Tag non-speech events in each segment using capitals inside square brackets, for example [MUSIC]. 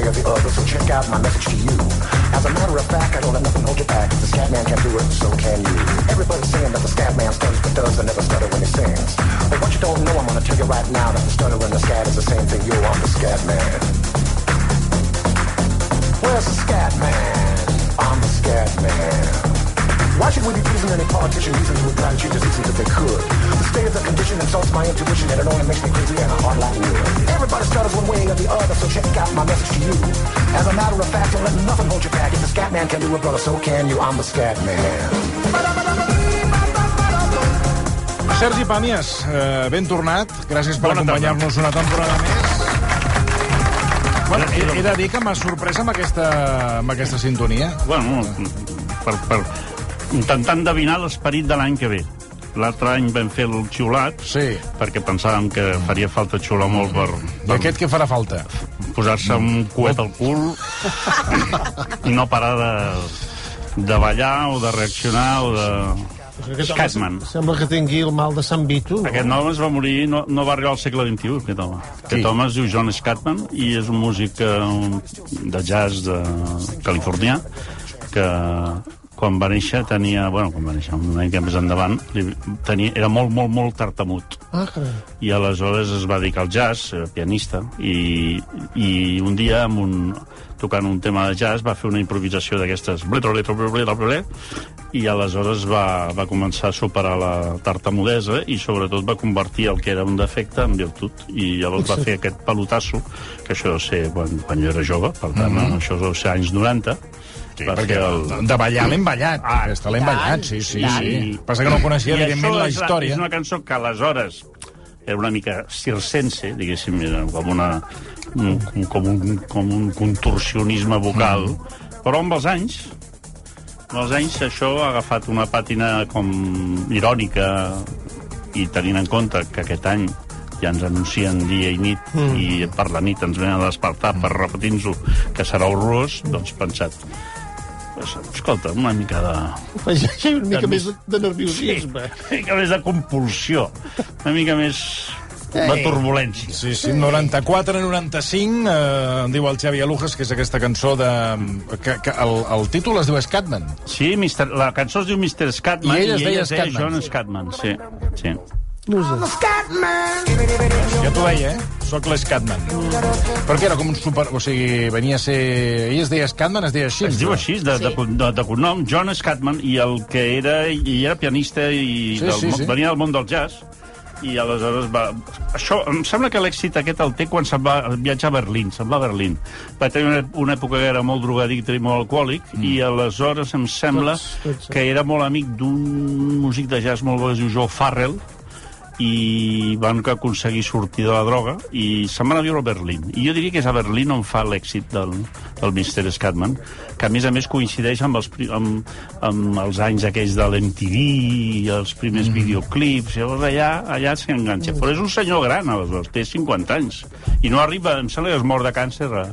way or the other, so check out my message to you. As a matter of fact, I don't let nothing hold you back. The scat man can do it, so can you. Everybody's saying that the scat man stutters but does and never stutter when he sings. But what you don't know, I'm gonna tell you right now that the stutter and the scat is the same thing. Yo, I'm the scat man. Where's the scat man? I'm the scat man. Why should we be pleasing any politician reasons who would try to change the seasons if they could? The state of the condition insults my intuition and it only makes me crazy and a heart like wood. Everybody stutters one way or the other, so check out my message to you. As a matter of fact, don't let nothing hold you back. If the scat man can do it, brother, so can you. I'm the scat man. Sergi Pàmies, eh, ben tornat. Gràcies per acompanyar-nos una temporada més. Bueno, he, he de dir que m'ha sorprès amb aquesta, amb aquesta sintonia. Bueno, per, per intentar endevinar l'esperit de l'any que ve. L'altre any vam fer el xiulat, Sí. perquè pensàvem que faria falta xiular molt per, I per aquest què farà falta? posar-se un coet al cul i no parar de, de ballar o de reaccionar o de... Aquest home Scatman. Sembla que tingui el mal de Sant Vito. No? Aquest home es va morir, no, no va arribar al segle XXI, aquest home. Aquest home es diu John Scatman i és un músic eh, de jazz de californià que quan va néixer tenia, bueno, quan va néixer, una mica més endavant, li, tenia, era molt, molt, molt tartamut. Ah, carai. I aleshores es va dedicar al jazz, eh, pianista, i, i un dia, amb un, tocant un tema de jazz, va fer una improvisació d'aquestes i aleshores va, va començar a superar la tartamudesa i sobretot va convertir el que era un defecte en virtut i llavors va fer aquest pelotasso que això deu ser quan, quan jo era jove per tant, mm -hmm. això deu ser anys 90 Sí, perquè el... de ballar l'hem ballat. Ah, Aquesta l'hem ballat, sí, sí, sí. Passa que no coneixia, I evidentment, la història. És una cançó que aleshores era una mica circense, diguéssim, era com, una, un, com, un, com un contorsionisme vocal, mm. però amb els anys, amb els anys això ha agafat una pàtina com irònica i tenint en compte que aquest any ja ens anuncien dia i nit mm. i per la nit ens venen a despertar per repetir-nos-ho que serà horrorós, doncs pensat escolta, una mica de... Afegeix una mica De més més- de nerviosisme. Una mica més de compulsió, una mica més de turbulència. Sí, sí, 94-95, eh, diu el Xavi Alujas, que és aquesta cançó de... Que, que el, el títol es diu Scatman. Sí, Mister, la cançó es diu Mr. Scatman I ell es deia ella es deia Scatman. John Scatman, sí. sí. No sé. Ja t'ho deia, eh? Soc l'Scatman. Perquè era com un super... O sigui, venia a ser... Ell es deia Scatman, es deia així. Es diu així, de, de, de, de cognom, John Scatman, i el que era, i era pianista i Sí, del, sí, món- sí. venia del món del jazz, i aleshores va... Això, em sembla que l'èxit aquest el té quan se'n va viatjar a Berlín, se'n va a Berlín. Va tenir una, una època que era molt drogadicte i molt alcohòlic, mm. i aleshores em sembla Tots- tots, que era molt amic d'un músic de jazz molt bo que es diu Joe Farrell, i van aconseguir sortir de la droga i se'n van a viure a Berlín. I jo diria que és a Berlín on fa l'èxit del, del Mr. Scatman, que a més a més coincideix amb els, amb, amb els anys aquells de l'MTV i els primers mm. videoclips, llavors allà, allà s'hi enganxa. Però és un senyor gran, aleshores, té 50 anys. I no arriba, em sembla que es mor de càncer a,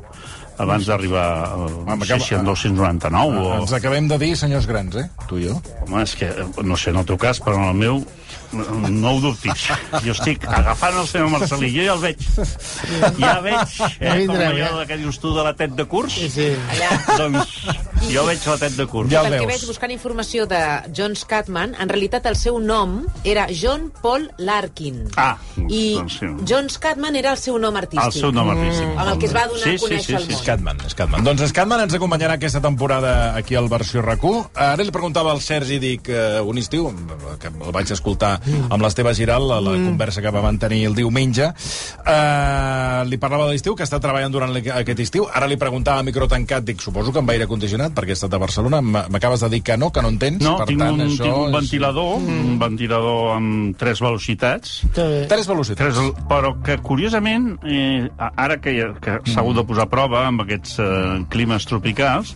abans d'arribar al no sé si en 299 o... Ens acabem de dir senyors grans, eh? Tu i jo. Home, és que, no sé, en el teu cas, però en el meu, no, no ho dubtis. Jo estic agafant el senyor Marcelí, jo ja el veig. Ja veig, eh, com vindrem, allò que dius tu de la tet de curs. Sí, sí. Doncs jo veig la tet de curs. Ja el veus. veig buscant informació de John Scatman, en realitat el seu nom era John Paul Larkin. Ah, I doncs sí. John Scatman era el seu nom artístic. El seu nom artístic. Amb el que es va donar Sí, a sí, conèixer sí, al sí, món. Scatman, Scatman. Doncs Scatman ens acompanyarà aquesta temporada aquí al Versió RAC1. Ara li preguntava al Sergi, dic, eh, un estiu, que el vaig escoltar amb l'Esteve Giral, a la Mm. conversa que va mantenir el diumenge. Eh, li parlava de l'estiu, que està treballant durant aquest estiu. Ara li preguntava a micro tancat, dic, suposo que amb aire condicionat, perquè he estat a Barcelona. M'acabes de dir que no, que no en tens. No, per tinc, tant, un, això tinc un és- ventilador, un ventilador amb tres velocitats. Tres velocitats. Tres, però que, curiosament, eh, ara que, que s'ha hagut de posar a prova amb aquests eh, climes tropicals,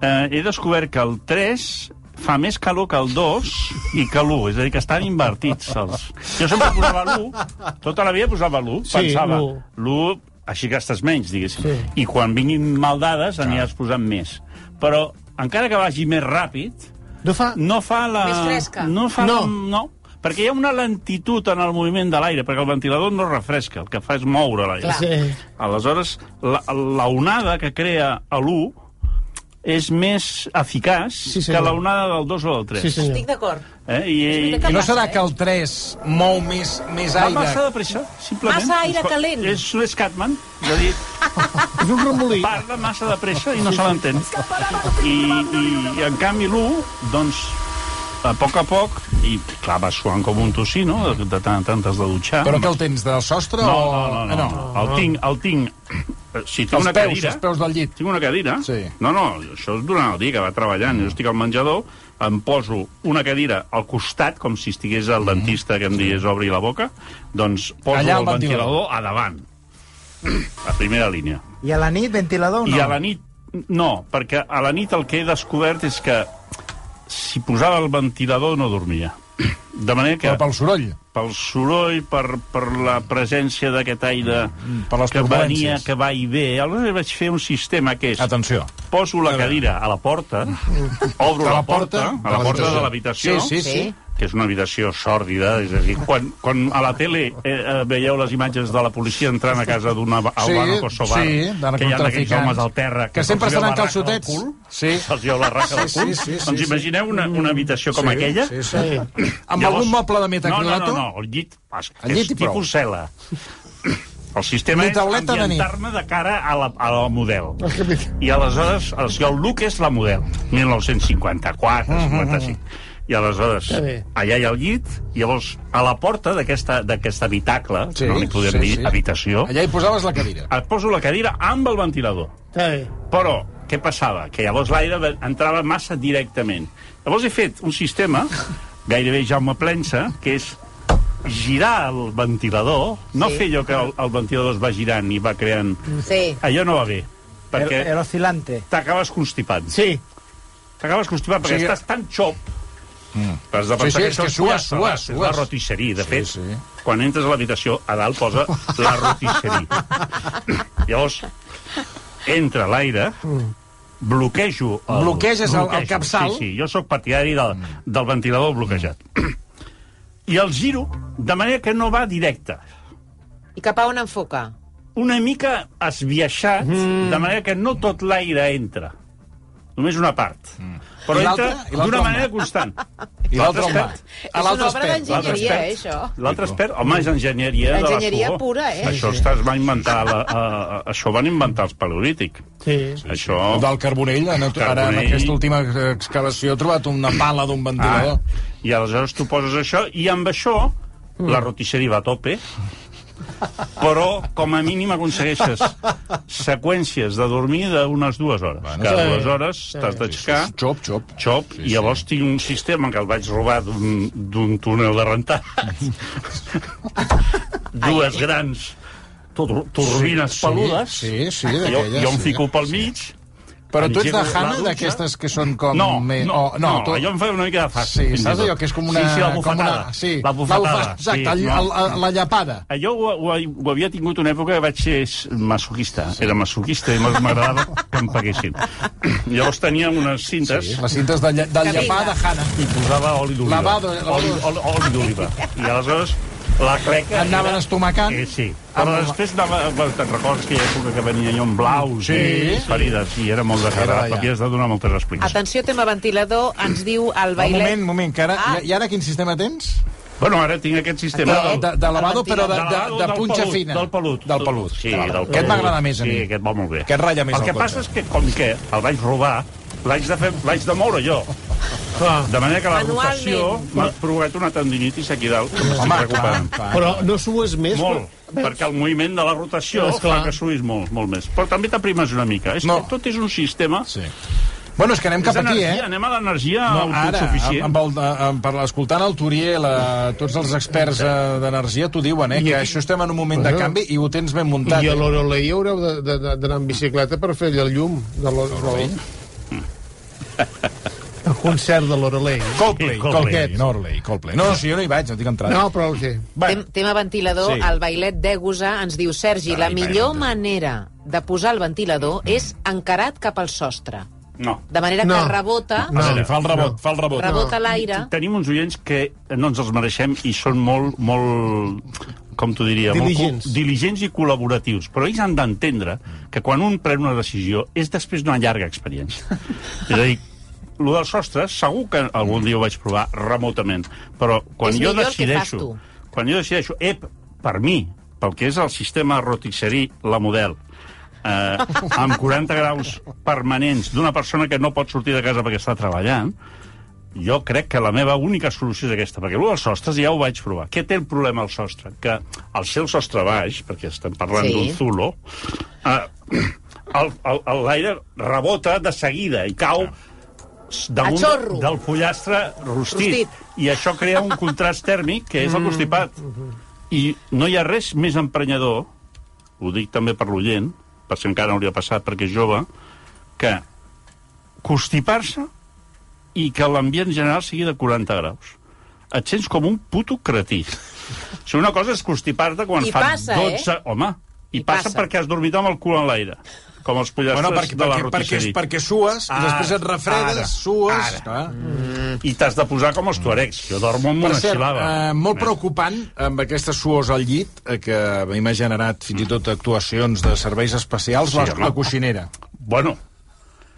eh, he descobert que el 3 fa més calor que el 2 i que l'1, és a dir, que estan invertits. Els... Jo sempre posava l'1, tota la vida posava l'1, Sí, pensava, l'1. l'1 així gastes menys, diguéssim. Sí. I quan vinguin mal dades aniràs posant més. Però, encara que vagi més ràpid, No fa... no fa la... Més fresca. No fa No. La... no. Perquè hi ha una lentitud en el moviment de l'aire, perquè el ventilador no refresca, el que fa és moure l'aire. Sí. Aleshores, la, la onada que crea a l'1 és més eficaç Sí, que senyor. la onada del 2 o del 3. Sí, senyor. Estic d'acord. Eh? I, i, I no serà eh? que el 3 mou més, més va aire... massa de pressa, simplement. Massa aire És- calent. És, és Catman, és a dir, [LAUGHS] És un remolí. parla massa de pressa i no se l'entén. I, i, I, en canvi, l'1, doncs, a poc a poc, i clar, va suant com un tossí, no?, de, de tant en tant has de dutxar. Però que el tens del sostre No, o... no, no, no. Ah, El tinc, el tinc... eh, Si tinc Els una peus, cadira... els peus del llit. Tinc una cadira? Sí. No, no, això és durant el dia que va treballant. Jo estic al menjador, em poso una cadira al costat, com si estigués el dentista que em digués obri la boca, doncs poso Allà el al ventilador. ventilador a davant, a primera línia. I a la nit, ventilador o no? I a la nit, no, perquè a la nit el que he descobert és que si posava el ventilador no dormia. De manera que Però pel soroll. pel soroll, per, per la presència d'aquest aire per les que venia, que va i ve. Aleshores vaig fer un sistema que és... Atenció. Poso la cadira a la porta, obro la la porta porta, a la porta de l'habitació, Sí, sí, sí. Sí. que és una habitació sòrdida, és a dir, quan, quan a la tele eh, eh, veieu les imatges de la policia entrant a casa d'un albano kosovar, sí, que hi ha aquells homes al terra Que sempre se'ls veu estan encalçotets. del cul, Sí. se'ls veu la raca del Sí, cul, sí, sí, doncs sí, imagineu una, una habitació com Sí, aquella, Sí, sí. Amb algun moble de metacrilato? no, no, no, el llit, és, El llit és tipus cela. El sistema és ambientar-me de cara a la, a la model. I aleshores, el, el look és la model. 1954, Mm-hmm. 55. I aleshores, allà hi ha el llit, i llavors, a la porta d'aquesta d'aquest habitacle, Sí, no li podem sí, dir sí. habitació, Allà hi posaves la cadira. et poso la cadira amb el ventilador. Està bé. Però, què passava? Que llavors l'aire entrava massa directament. Llavors he fet un sistema, gairebé Jaume Plensa, que és girar el ventilador, no Sí. fer allò que el, el ventilador es va girant i va creant... Sí. Allò no va bé, El, perquè el oscilante. t'acabes constipant. Sí. T'acabes constipant perquè Sí. estàs tan xop Has de Sí, pensar sí, que és això que és sues, pollastre, sues, és sues. la rotisserie. De Sí, fet, sí. quan entres a l'habitació, a dalt posa la rotisserie. [LAUGHS] Llavors, entra l'aire, bloquejo... El, Bloqueges el- el capçal. Sí, sí, jo sóc partidari del, del ventilador bloquejat. I el giro de manera que no va directe. I cap a on enfoca? Una mica esbiaixat, mm. de manera que no tot l'aire entra. Només una part. Mm. Però entra d'una manera constant. [LAUGHS] I l'altre. A És una obra d'enginyeria. Eh, això? L'altre es perd. Home, és enginyeria de la Enginyeria suor. pura, eh? Això es va inventar... La, a, a, això van inventar els paleolític. Sí. Això... Del Carbonell, en, ara en Carbonell. aquesta última excavació he trobat una pala d'un ventilador. Ah, I aleshores tu poses això, i amb això la rotisseria va a tope, però com a mínim aconsegueixes seqüències de dormir d'unes dues hores. Bueno, Cada sí. dues hores t'has d'aixecar, Xop, xop. xop, i llavors tinc un sistema que el vaig robar d'un túnel de rentar. [LAUGHS] Dues grans tur turbines peludes. Sí, sí, jo, jo em sí. fico pel mig, Però tu ets de la Hanna, d'aquestes que són com... No, me- no, o- no, tu- allò em fa una mica de fàstic. Sí, saps allò que és com una... Sí, sí, la bufetada. una, sí, La bufetada. bufa- Exacte, sí, el, no. el, el, la llapada. Jo ho, ho, ho havia tingut una època que vaig ser masoquista. Era masoquista i m'agradava [LAUGHS] que em paguessin. [CLEARS THROAT] Llavors teníem unes cintes Les cintes de, lla- llapà vinga. de Hanna. i posava oli d'oliva. Lavado, lavado. Oli, oli, oli d'oliva. I aleshores la cleca... Anaven era- estomacant. Eh, sí. Però després anava... Bueno, te'n recordes aquella època que venia jo amb blaus Sí, i sí. ferides i era molt desagradable. d'allà. Havies de donar moltes explicacions. Atenció, tema ventilador, ens diu el Un bailet... moment, un moment, que ara, Ah. i, ara quin sistema tens? Bueno, ara tinc aquest sistema... De, del- de, de lavado, però de, de, de del punxa pelut, fina. Del pelut. Del pelut. Sí, del pelut. Aquest m'agrada més a mi. Sí, aquest va molt bé. Aquest ratlla més El el que passa és que, com que el vaig robar, l'haig de, fer, l'haig de moure jo. De manera que la rotació m'ha provocat una tendinitis aquí dalt, que m'estic Home, recuperant. clar, clar. Però no sues més? Molt, perquè el moviment de la rotació Esclar. fa que suïs molt, molt més. Però també t'aprimes una mica. És No. que tot és un sistema... Sí. Bueno, és que anem És cap aquí, energia, eh? Anem a l'energia No, ara, autosuficient. amb el, amb, per, escoltant el Turiel, eh, tots els experts eh, d'energia t'ho diuen, eh, I que aquí- això estem en un moment de canvi i ho tens ben muntat. I a eh? l'Orolei haureu de- de- de- d'anar amb bicicleta per fer el llum de l'Orolei. El concert de l'Orolei. Coldplay, Coldplay, no Orley, Coldplay. No, no, si jo no hi vaig, no tinc entrat. No, però el què? Tem tema ventilador, Sí. el bailet d'Egusa ens diu Sergi, la Ai, millor vaja. manera de posar el ventilador és encarat cap al sostre. No. De manera No. que rebota, No, veure, fa el rebot, fa el rebot. rebota l'aire. Tenim uns oients que no ens els mereixem i són molt, molt com t'ho diria, Diligents. molt diligents i col·laboratius. Però ells han d'entendre que quan un pren una decisió és després d'una llarga experiència. [LAUGHS] és a dir, el del sostre, segur que algun dia ho vaig provar remotament, però quan És jo el decideixo... Quan jo decideixo, ep, per mi, pel que és el sistema rotisserie, la model, eh, amb 40 graus permanents d'una persona que no pot sortir de casa perquè està treballant, jo crec que la meva única solució és aquesta, perquè allò dels sostres ja ho vaig provar. Què té el problema al sostre? Que al ser el sostre baix, perquè estem parlant Sí. d'un zulo, eh, el- el- el- l'aire rebota de seguida i cau damunt xorro. del pollastre rostit. Rostit. I això crea un contrast tèrmic que és el constipat. I no hi ha res més emprenyador, ho dic també per l'oient, per si encara no hauria passat perquè és jove, que constipar-se i que l'ambient general sigui de 40 graus. Et sents com un puto cretí. Sigui, una cosa és constipar-te quan I fa passa, 12... eh? Home, i, I passa, passa. perquè has dormit amb el cul en l'aire, com els pollastres Bueno, perquè, de la perquè, perquè, rotisserie. perquè sues, i Ara, després et refredes, ara, sues... ara. Clar. I t'has de posar com els tuaregs. Jo dormo amb Per una cert, xilava. eh, molt preocupant amb aquestes suors al llit, eh, que a mi m'ha generat fins i tot actuacions de serveis especials, Sí, la, home. la coixinera. Bueno,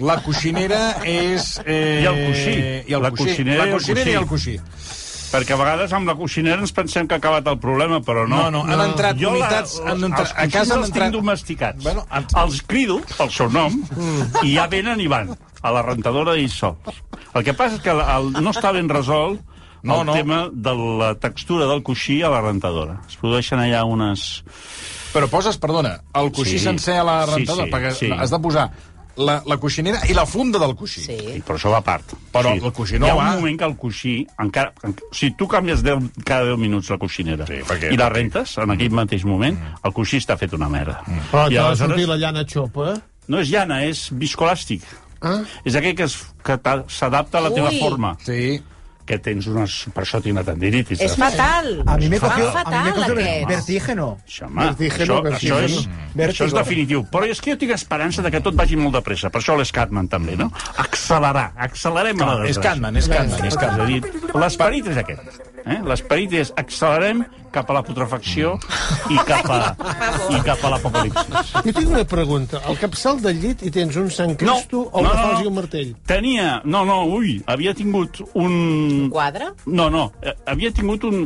La coixinera és... Eh, I el coixí. I el La coixinera la i el coixinera i el coixí. Perquè a vegades amb la coixinera ens pensem que ha acabat el problema, però no. No, no, han entrat Jo unitats... La, han entrat, els a casa han els entrat... tinc domesticats. Bueno, han- Els crido pel seu nom i ja venen i van a la rentadora i sols. El que passa és que el, el, no està ben resolt No, el no. tema de la textura del coixí a la rentadora. Es produeixen allà unes... Però poses, perdona, el coixí Sí. sencer a la Sí, rentadora, sí, perquè sí. has de posar la, la coixinera i la funda del coixí. Sí. I per això va a part. Però el coixí no Hi ha va. un moment que el coixí... Encara, en, si tu canvies 10, cada 10 minuts la coixinera Sí, perquè- i la rentes en aquell mateix moment, el coixí està fet una merda. Però I t'ha de aleshores, sortir la llana xopa. no és llana, és viscolàstic. Ah? És aquell que s'adapta a la teva Ui. forma. Sí. Que tens unes... Per això tinc una tendinitis. És eh? fatal. A mí me cogió, a fatal, me cogió aquest. vertígeno. Això, home, Vertígeno, això, això, és, vertígeno. això és definitiu. Però és que jo tinc esperança de que tot vagi molt de pressa. Per això l'Escatman també, no? Accelerar. Accelerem a la És desgràcia. Catman, és Catman, és És a Catman. l'esperit és aquest. Eh? L'esperit és accelerem cap a la putrefacció i cap a, i cap a l'apocalipsis. Jo tinc una pregunta. Al capçal del llit hi tens un Sant Cristo o una falç i un martell? Tenia... No, no, ui, havia tingut un... Quadre? No, no, eh, havia tingut un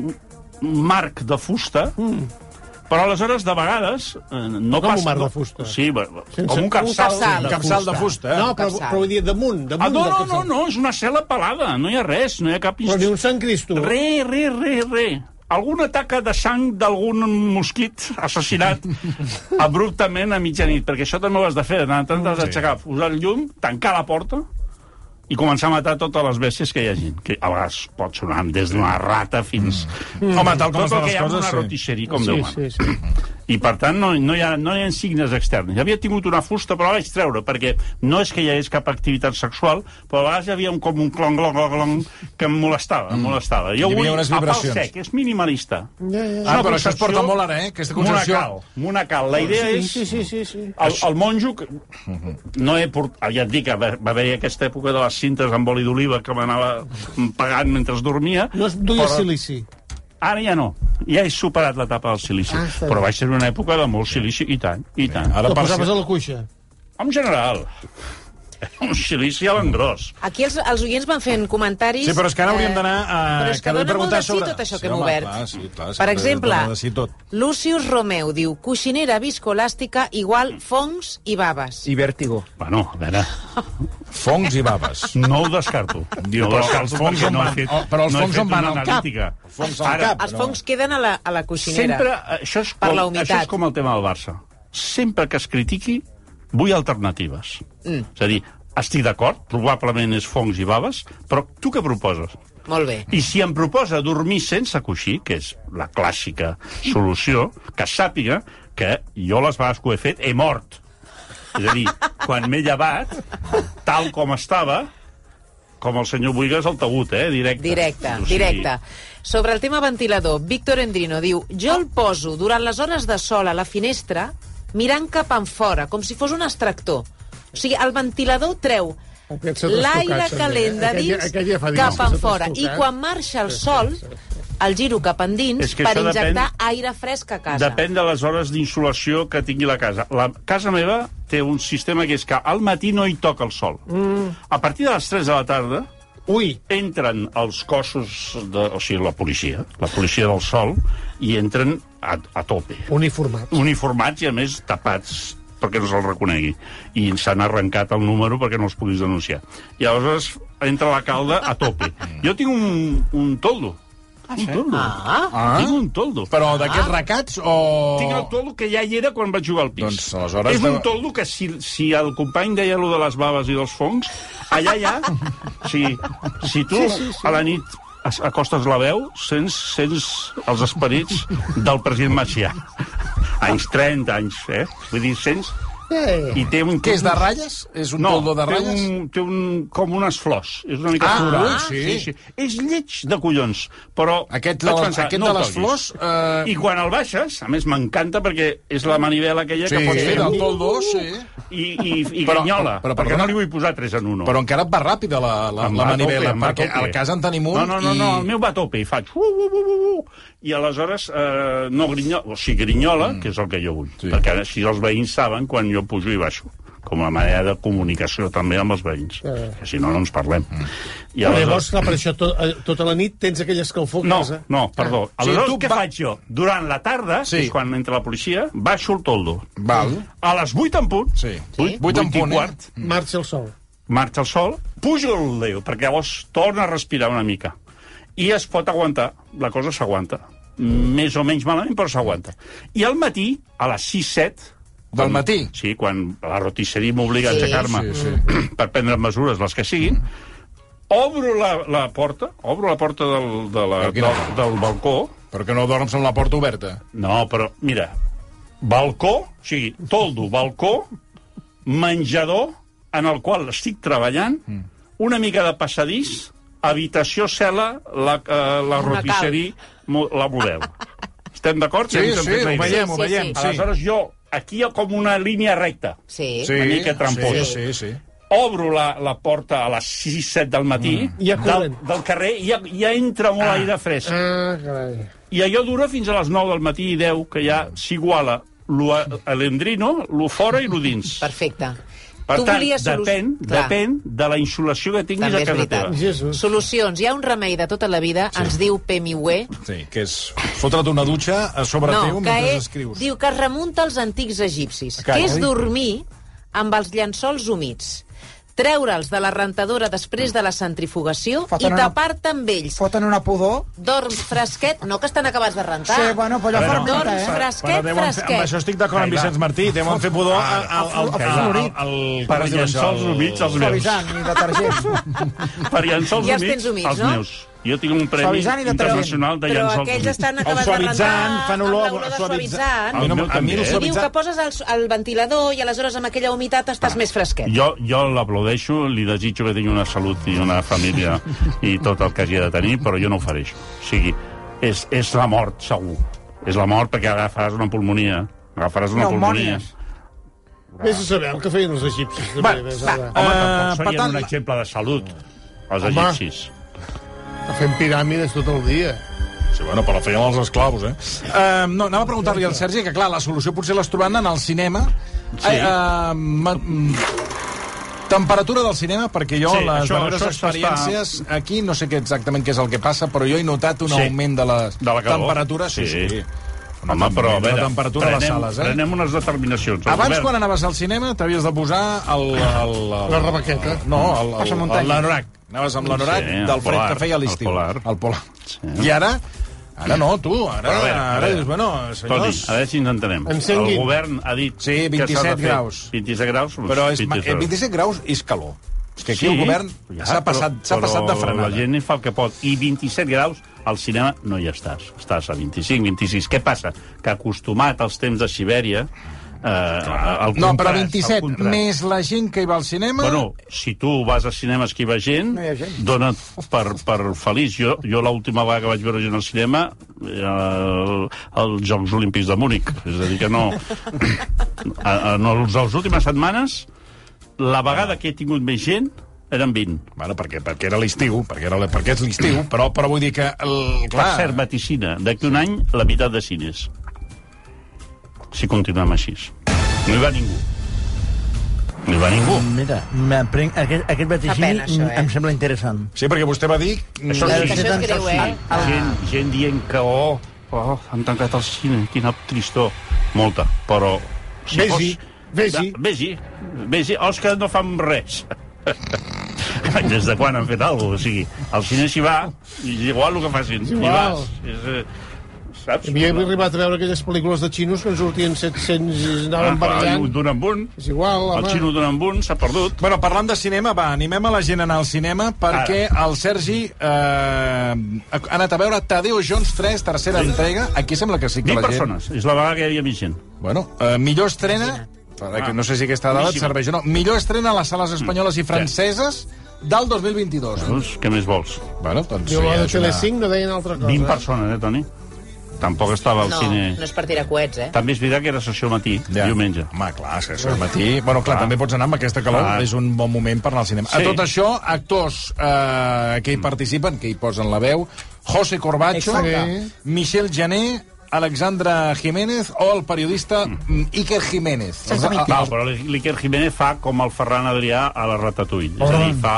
marc de fusta, mm. Però aleshores, de vegades, eh, no Com un passa... marc no, de fusta? Sí, va- va- Sense- com un capçal. Un capçal. Capçal de fusta, eh? No, però, capçal. però vull dir damunt, damunt Ah, no, no, no, no, és una cel·la pelada, no hi ha res, no hi ha cap... Però ni un Sant Cristo. Re, re, re, re. Alguna taca de sang d'algun mosquit assassinat [LAUGHS] abruptament a mitjanit, perquè això també ho has de fer, tant has d'aixecar, posar el llum, tancar la porta i començar a matar totes les bèsties que hi hagin. Que a vegades pot sonar des d'una rata fins... Mm. Home, tal com tot el que les hi ha una sí. rotisserie, com sí, Déu sí, sí. I, per tant, no, no, hi ha, no hi ha signes externs. Havia tingut una fusta, però la vaig treure, perquè no és que hi hagués cap activitat sexual, però a vegades hi havia un, com un clong, clong, clong, clong, que em molestava, em molestava. Jo Hi havia vull unes a pal vibracions. sec, és minimalista. Ja, ja. Ah, però això es porta molt ara, eh? Aquesta concepció... Monacal, monacal. La idea Sí, és... sí, sí, sí, sí. El, el monjo... Que... No he port... ah, Ja et dic, que va, va haver aquesta època de les cintes amb oli d'oliva que m'anava pagant mentre dormia. No es duia però silici. Ara ja no. Ja he superat l'etapa del silici. Ah, però vaig ser una època de molt silici, i tant, i tant. Ara per posaves a la cuixa. En general. Un silici a l'engròs. Aquí els, els oients van fent comentaris... Sí, però és que ara hauríem eh, d'anar a... Però és que, li dona molt preguntar de sí sobre- tot això Sí, que hem home, obert. clar, sí, clar, per exemple, sí tot. Lucius Romeu diu coixinera viscoelàstica igual fongs i baves. I vèrtigo. Bueno, a veure, Fongs i baves. no ho descarto. Diu, no però descarto els fongs on no van- fet, oh, però els no fongs on van al cap? Els fongs al Ara, cap. Els no. fongs queden a la, a la coixinera. Sempre, això és, Per com, la humitat. això és com el tema del Barça. Sempre que es critiqui, vull alternatives. Mm. És a dir, estic d'acord, probablement és fongs i baves, però tu què proposes? Molt bé. I si em proposa dormir sense coixí, que és la clàssica solució, que sàpiga que jo les vegades que ho he fet he mort. És a dir, quan m'he llevat, tal com estava, com el senyor Buigas al taüt, eh? Directe. Directe, O sigui, directe. Sobre el tema ventilador, Víctor Endrino diu jo el poso durant les hores de sol a la finestra mirant cap en fora, com si fos un extractor. O sigui, el ventilador treu l'aire trastocat, calent de dins Aquell- aquell ja fa dies cap que en s'ha fora. I quan marxa el sol, el giro cap endins És que per injectar depèn- aire fresc a casa. Depèn de les hores d'insolació que tingui la casa. La casa meva té un sistema que és que al matí no hi toca el sol. Mm. A partir de les 3 de la tarda Ui, entren els cossos, de, o sigui, la policia, la policia del sol, i entren a, a tope. uniformat. Uniformats i, a més, tapats perquè no se'l reconegui. I s'han arrencat el número perquè no els puguis denunciar. I aleshores entra l'alcalde a tope. [LAUGHS] Jo tinc un, un toldo. Un toldo. Ah. Ah. Tinc un toldo. Però d'aquests recats o... Tinc el toldo que ja hi era quan vaig jugar al pis. Doncs, aleshores, És un toldo que si, si el company deia allò de les baves i dels fongs, allà ja... si, [LAUGHS] si tu sí, sí, sí. a la nit acostes la veu, sents, sents els esperits del president Macià. [LAUGHS] Anys 30 anys, eh? Vull dir, sents... Eh, I té un... Què és de ratlles? És un no, toldo de té ratlles? un, té un, com unes flors. És una mica Ah, floral. sí. sí, sí. És lleig de collons, però... Aquest les- pensar, aquest no de les flors, eh, I quan el baixes, a més m'encanta perquè és la manivela aquella Sí, que pots fer... del toldo, sí. I, i, i Però- grinyola, però- però perquè perdona. no li vull posar 3 en 1. Però encara et va ràpida la, la, la manivela, tope, perquè al cas en tenim un No, no, no, i... no, el meu va a tope i faig... Uh, uh, uh, uh, uh, I aleshores eh, no grinyola, o sigui, grinyola, mm. que és el que jo vull. Sí. Sí. Perquè així els veïns saben quan jo pujo i baixo com a manera de comunicació també amb els veïns, Eh. que si no, no ens parlem. Mm. I Però llavors, clar, per això to, eh, tota la nit tens aquella escalfor a No, casa. no, perdó. Ah. Sí, Aleshores, tu què va- faig jo? Durant la tarda, Sí. que és quan entra la policia, baixo el toldo. Val. A les 8 en punt, Sí. vuit, Vuit en vuit punt, i eh? quart, Marxa el sol. marxa el sol, pujo el Déu, perquè llavors torna a respirar una mica. I es pot aguantar, la cosa s'aguanta. Més o menys malament, però s'aguanta. I al matí, a les 6-7... Del matí? Sí, quan la rotisseria m'obliga Sí. a aixecar-me Sí, [CLEARS THROAT] per prendre mesures, les que siguin, obro la, la porta, obro la porta del, de la, quina- del, del balcó, Però que no dorms amb la porta oberta. no, però, mira, balcó, o sigui, toldo, balcó, menjador, en el qual estic treballant, una mica de passadís, habitació cel·la, la, eh, la mo- la model. Estem d'acord? Sí, sí, la ho veiem, ho Sí, sí, veiem. sí. Sí. Aleshores jo, aquí hi ha com una línia recta. Sí. Sí, una mica tramposa. Sí, sí, sí. Obro la, la porta a les 6-7 del matí, Mm. I ja del, del carrer, i ja, ja entra molt aire fresc. Ah, carai. I allò dura fins a les 9 del matí i 10, que ja s'iguala lo a- a l'endrino, lo fora i lo dins. Perfecte. Per tu tant, solu- depèn, Clar. depèn de la insolació que tinguis També a casa veritat. teva. Jesús. Solucions. Hi ha un remei de tota la vida, sí. ens diu Pemiwe, Sí, que és fotre't una dutxa a sobre teu no, que mentre és, escrius. diu que es remunta als antics egipcis, Carai. que és dormir amb els llençols humits, treure'ls de la rentadora després de la centrifugació Foten i una- tapar-te amb ells. Foten una pudor. Dorms fresquet, no que estan acabats de rentar. Sí, bueno, però allò fermenta, Dorms eh? Però fresquet, fer, amb fresquet. això estic d'acord amb Vicenç Martí, deuen fer pudor al, al, al, al, florit. al, al, Per això? llençols humits, els meus. Suavitzant i detergent. [LAUGHS] Per llençols Ja els humits, tens humits, els no? Jo tinc un premi Suavitzant internacional de Però llençols aquells estan acabats de suavitzant, rentar fan olor, amb l'olor de suavitzant. suavitzant. A mi, no, meu a mi el eh? I diu que suavitzant... poses el, el ventilador i aleshores amb aquella humitat estàs més fresquet. Jo, jo l'aplaudeixo, li desitjo que tingui una salut i una família i tot el que hagi de tenir, però jo no ho faré això. O sigui, és, és la mort, segur. És la mort perquè agafaràs una pulmonia. Agafaràs una pulmonia. Pneumònies. Vés a saber el que feien els egipcis. Va, també, va. a veure. Home, Eh, tampoc per serien un exemple de salut, els Home. Fent piràmides tot el dia. Sí, bueno, però feien els esclaus, eh? Uh, no, anava a preguntar-li al Sergi que, clar, la solució potser l'has trobant en el cinema. Sí. Uh, ma, Temperatura del cinema, perquè jo, Sí, les això- darreres això està- experiències, aquí no sé què exactament què és el que passa, però jo he notat un Sí. augment de les De la calor. temperatures. Sí, sí. Sí. Una Home, però, a veure, la temperatura a les prenem, sales, eh? prenem unes determinacions. El Abans, govern- quan anaves al cinema, t'havies de posar el... el, el La rebaqueta. No, el, el, Passamuntanya. el, l'anorac. Anaves amb l'anorac Sí, el del fred polar, que feia a el l'estiu. polar. El polar. Sí. I ara... Ara no, tu. Ara, Però a veure, a ara veure. dius, bueno, Toni, senyors... a veure si ens entenem. Encenguin. El govern ha dit... Sí, que s'ha 27 de fer graus. 27 graus? doncs Però és, ma- 27 eh, 27 graus és calor. És que aquí Sí, el govern ja, s'ha passat, però- s'ha passat de frenada. La gent fa el que pot. I 27 graus, al cinema no hi estàs. Estàs a 25, 26. Què passa? Que acostumat als temps de Sibèria... Eh, al No, però contrast, al 27 contrast. més la gent que hi va al cinema... Bueno, si tu vas a cinemes que hi va gent, No hi gent. dona't per, per feliç. Jo, jo l'última vegada que vaig veure gent al cinema eh, als Jocs Olímpics de Múnich. És a dir, que no... [LAUGHS] A, les últimes setmanes, la vegada que he tingut més gent eren 20. Bueno, perquè, perquè era l'estiu, perquè, era, perquè és l'estiu, [CLEARS THROAT] però, però vull dir que... El, Per clar, cert, vaticina, d'aquí un any, la meitat de cines. Si continuem així. No hi va ningú. No hi va ningú. Mira, m'aprenc, aquest, aquest vaticini pena, això, eh? em sembla interessant. Sí, perquè vostè va dir... Això Que sí. això és greu, eh? Gent, gent dient que, oh, oh, han tancat el cine, quina tristor. Molta, però... Si Vés-hi, vés-hi. Vés-hi, vés-hi. És que no fan res. [LAUGHS] Des de quan han fet alguna cosa? O sigui, al cine s'hi va, i és igual el que facin. Hi igual. vas. És, eh, saps? Havíem arribat a veure aquelles pel·lícules de xinos que en sortien 700 i anaven Ah, barallant. d'un amb un. És igual, El home. xino d'un amb un s'ha perdut. Bueno, parlant de cinema, va, animem a la gent a anar al cinema perquè el Sergi eh, ha anat a veure Tadeo Jones 3, tercera entrega. Aquí sembla que sí que 20 la gent... persones. És la vegada que hi havia més gent. Bueno, eh, millor estrena, perquè no sé si aquesta dada et serveix o no, millor estrena a les sales espanyoles i franceses del 2022. Doncs, què més vols? Bueno, doncs... Jo, la de és una- Telecinc no deien altra cosa. 20 persones, eh, Toni? Tampoc estava al No, cine... no és per tirar coets, eh? També és veritat que era sessió al matí, Ja. diumenge. Home, clar, és que això al matí... Bueno, clar, també pots anar amb aquesta calor, Clar. és un bon moment per anar al cinema. A Sí. tot això, actors eh, que hi participen, que hi posen la veu, José Corbacho, Exacte. Michel Jané, Alexandra Jiménez o el periodista mm, Iker Jiménez. Els- Ah, ah, però l'Iker Jiménez fa com el Ferran Adrià a la Ratatouille. És a dir, fa,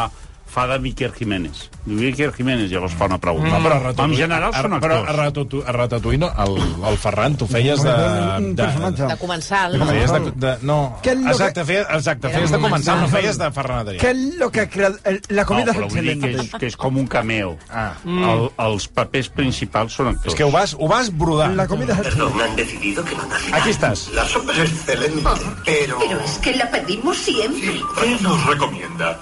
fa de Miquel Jiménez. Iker Jiménez, llavors fa una pregunta. No, però a Ratatouille, en general són a, però a actors. Ratatouille, a Ratatouille no, el, el Ferran, tu feies de... De, personatge. De comensal, no? Feies de, de, no, és exacte, feies, exacte, feies de començar, no feies de Ferran Adrià. ¿Qué es lo que ha creado? el- La No, comida però es vull dir que és, excelente. que és com un cameo. Ah. El, els papers principals són actors. És que ho vas, ho vas brodar. La comida es excelente. Perdón, han decidido que van a cenar. Aquí estás. La sopa es excelente, pero... Pero es que la pedimos siempre. ¿Qué nos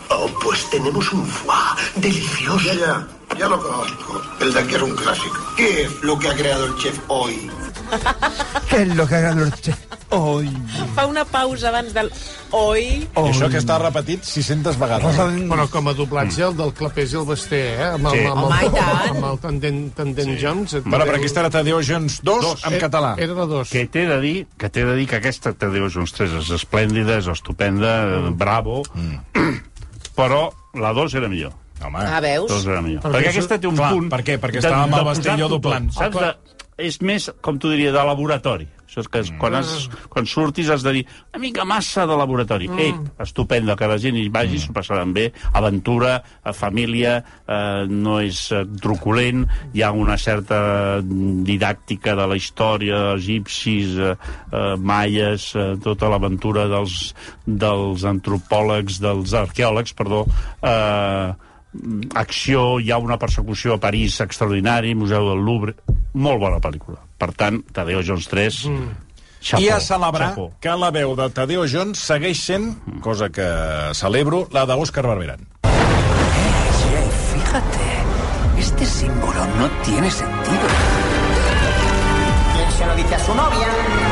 Oh, pues tenemos un foie delicioso. Ya, ya, ya lo conozco. El de aquí es un clásico. ¿Qué es lo que ha creado el chef hoy? [LAUGHS] ¿Qué es lo que ha ganado el chef hoy? Fa una pausa abans del... Oi? I això que està repetit 600 vegades. Però com a doblatge, el del Clapés i el Basté, eh? Amb el, Sí. amb el, Home, tant. amb el Tandem, tandem Jones. Bueno, però aquí estarà Tadeo Jones 2, Dos. en català. Era de dos. que t'he de dir que t'he de dir que aquesta Tadeu Jones 3 és esplèndida, és estupenda, mm. bravo, mm. [CLEARS THROAT] però la 2 era millor. Home, Ah, veus? Dos era millor. Perquè Perquè, aquesta té un Clar, punt... per què? Perquè de- estava amb el de Bastelló posar-t'ho doblant. Saps? De, és més, com tu diria, de laboratori. Això és que és, quan, has, quan surtis has de dir una mica massa de laboratori. Mm. Ei, estupenda, que la gent hi vagi, s'ho passaran bé, aventura, eh, família, eh, no és eh, truculent, hi ha una certa didàctica de la història, egipcis, eh, eh, maies, eh, tota l'aventura dels, dels antropòlegs, dels arqueòlegs, perdó, eh, acció, hi ha una persecució a París extraordinari, Museu del Louvre, molt bona pel·lícula. Per tant, Tadeo Jones 3, mm. I a celebrar xapó. que la veu de Tadeo Jones segueix sent, cosa que celebro, la d'Òscar Barberán. Fíjate, este símbolo no tiene sentido. ¿Quién se lo dice a su novia?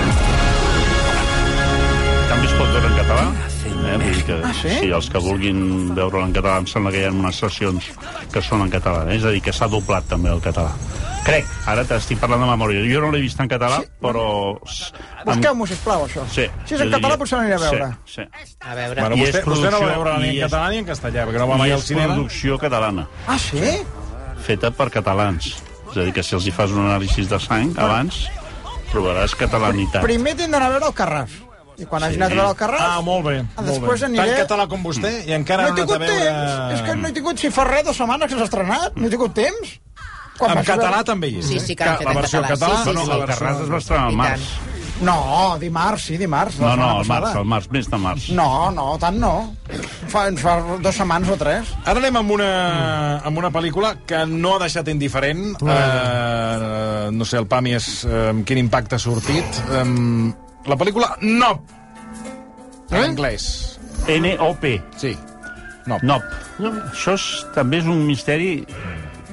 Pot veure en català? Eh? Vull dir que, Ah, sí? sí, els que vulguin veure-lo en català, em sembla que hi ha unes sessions que són en català, eh? és a dir, que s'ha doblat també el català. Crec, ara t'estic parlant de memòria. Jo no l'he vist en català, Sí. però... Busqueu-m'ho, sisplau, això. Sí, Si és en català, potser l'aniré a veure. Sí, sí. A veure... Bueno, I vostè, és vostè no va producció- veure ni i en és- català ni en castellà, perquè no va mai I al és cinema. producció catalana, Ah, sí? feta per catalans. És a dir, que si els hi fas un anàlisi de sang abans, trobaràs catalanitat. Primer tindran a veure el Carràs. I quan hagi anat a veure el Carràs... Ah, molt bé. Ah, molt després bé. aniré- Tan català com vostè i encara no he tingut veure... temps. És que no he tingut, si fa res, dues setmanes que s'ha estrenat. No he tingut temps. Quan En vaig veure- català també hi és. Sí, eh? sí que la en versió català. català. Sí, sí, No, sí. no, el Carràs es va estrenar al març. No, dimarts, sí, dimarts. la No, no, al març, al març, mes de març. No, no, tant no. Fa, fa dues setmanes o tres. Ara anem amb una, amb una pel·lícula que no ha deixat indiferent. Eh, no sé, el Pàmies, eh, amb quin impacte ha sortit. Eh, la pel·lícula Nop, en Eh? anglès. N-O-P. Sí, Nop. Nop. Això és, també és un misteri.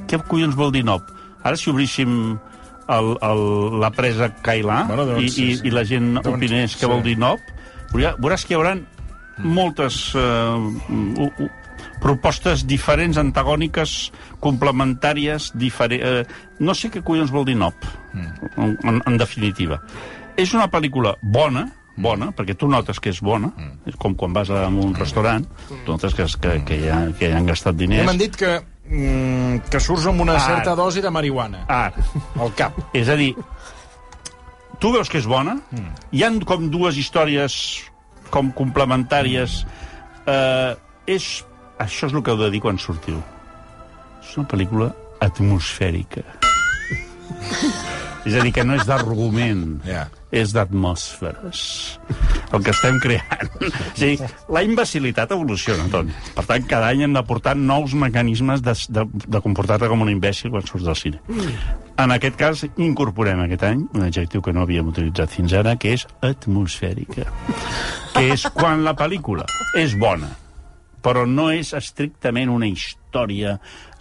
Què collons vol dir Nop? Ara, si obríssim el, el, la presa Cailà Bueno, doncs, i, sí, i, sí. i la gent Doncs, opinés què sí. vol dir Nop, veurà- veuràs que hi haurà moltes eh, u, u, propostes diferents, antagòniques, complementàries, diferent, eh, no sé què collons vol dir Nop, en, en, en definitiva. És una pel·lícula bona, bona, perquè tu notes que és bona, és com quan vas a un restaurant, tu notes que, que, que, hi, ha, que hi han gastat Ja diners. m'han dit que, mm, que surts amb una Ah. certa dosi de marihuana Ah, al cap. és a dir, tu veus que és bona, hi han com dues històries com complementàries. Eh, és, això és el que heu de dir quan sortiu. És una pel·lícula atmosfèrica. [LAUGHS] és a dir, que no és d'argument, Ja. és d'atmosferes. El que estem creant. O sigui, la imbecilitat evoluciona, Toni. Per tant, cada any hem d'aportar nous mecanismes de, de, de comportar-te com un imbècil quan surts del cine. En aquest cas, incorporem aquest any un adjectiu que no havíem utilitzat fins ara, que és atmosfèrica. Que és quan la pel·lícula és bona, però no és estrictament una història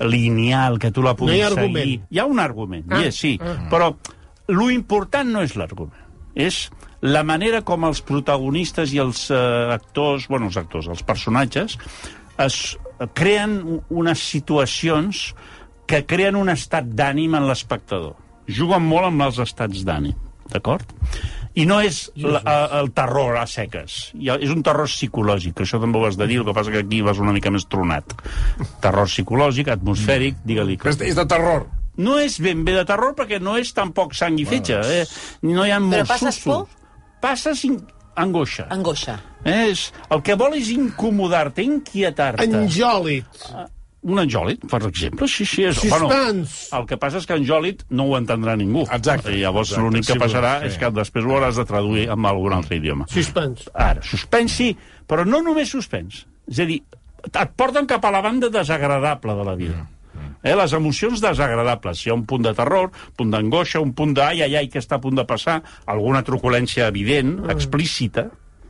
lineal que tu la puguis No hi ha argument. seguir. Hi ha un argument, Ah, és, sí, ah. però lo important no és l'argument, és la manera com els protagonistes i els eh, actors, bueno, els actors, els personatges, es creen unes situacions que creen un estat d'ànim en l'espectador. Juguen molt amb els estats d'ànim, d'acord? I no és la, a- el terror a seques. És un terror psicològic, que això també ho has de dir, el que passa que aquí vas una mica més tronat. Terror psicològic, atmosfèric, digue-li. que- És, de terror. no és ben bé de terror perquè no és tampoc sang i fetge. Eh? No hi ha molts passes sustos. Passes in... angoixa. Angoixa. Eh? És... El que vol és incomodar-te, inquietar-te. Anjòlit. Un anjòlit, per exemple, sí, sí. És... Suspens. el que passa és que anjòlit no ho entendrà ningú. Exacte. I llavors l'únic que passarà sí. és que després ho hauràs de traduir en algun altre idioma. Suspens. Ara, suspens sí, però no només suspens. És a dir, et porten cap a la banda desagradable de la vida. Eh, les emocions desagradables. Hi ha un punt de terror, punt d'angoixa, un punt d'ai, ai, ai, que està a punt de passar, alguna truculència evident, explícita,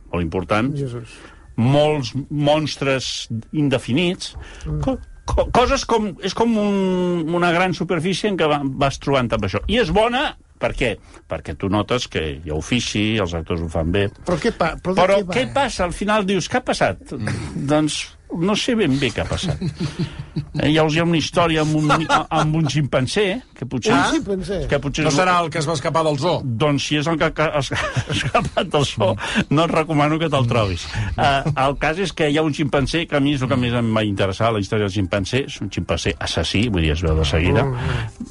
molt important, Jesús. molts monstres indefinits, co co coses com... És com un, una gran superfície en què va- vas trobant amb això. I és bona, per què? Perquè tu notes que hi ha ofici, els actors ho fan bé, Però què, pa, però però què què passa? Al final dius, què ha passat? [LAUGHS] Doncs no sé ben bé què ha passat. Eh, llavors hi ha una història amb un, amb un ximpanzé, que potser... Un ximpanzé? Que potser No serà el que es va escapar del zoo? doncs si és el que ha es- [LAUGHS] ha escapat del so, no et recomano que te'l trobis. Uh, el cas és que hi ha un ximpanzé, que a mi és el que més em va interessar, la història del ximpanzé, és un ximpanzé assassí, vull dir, es veu de seguida.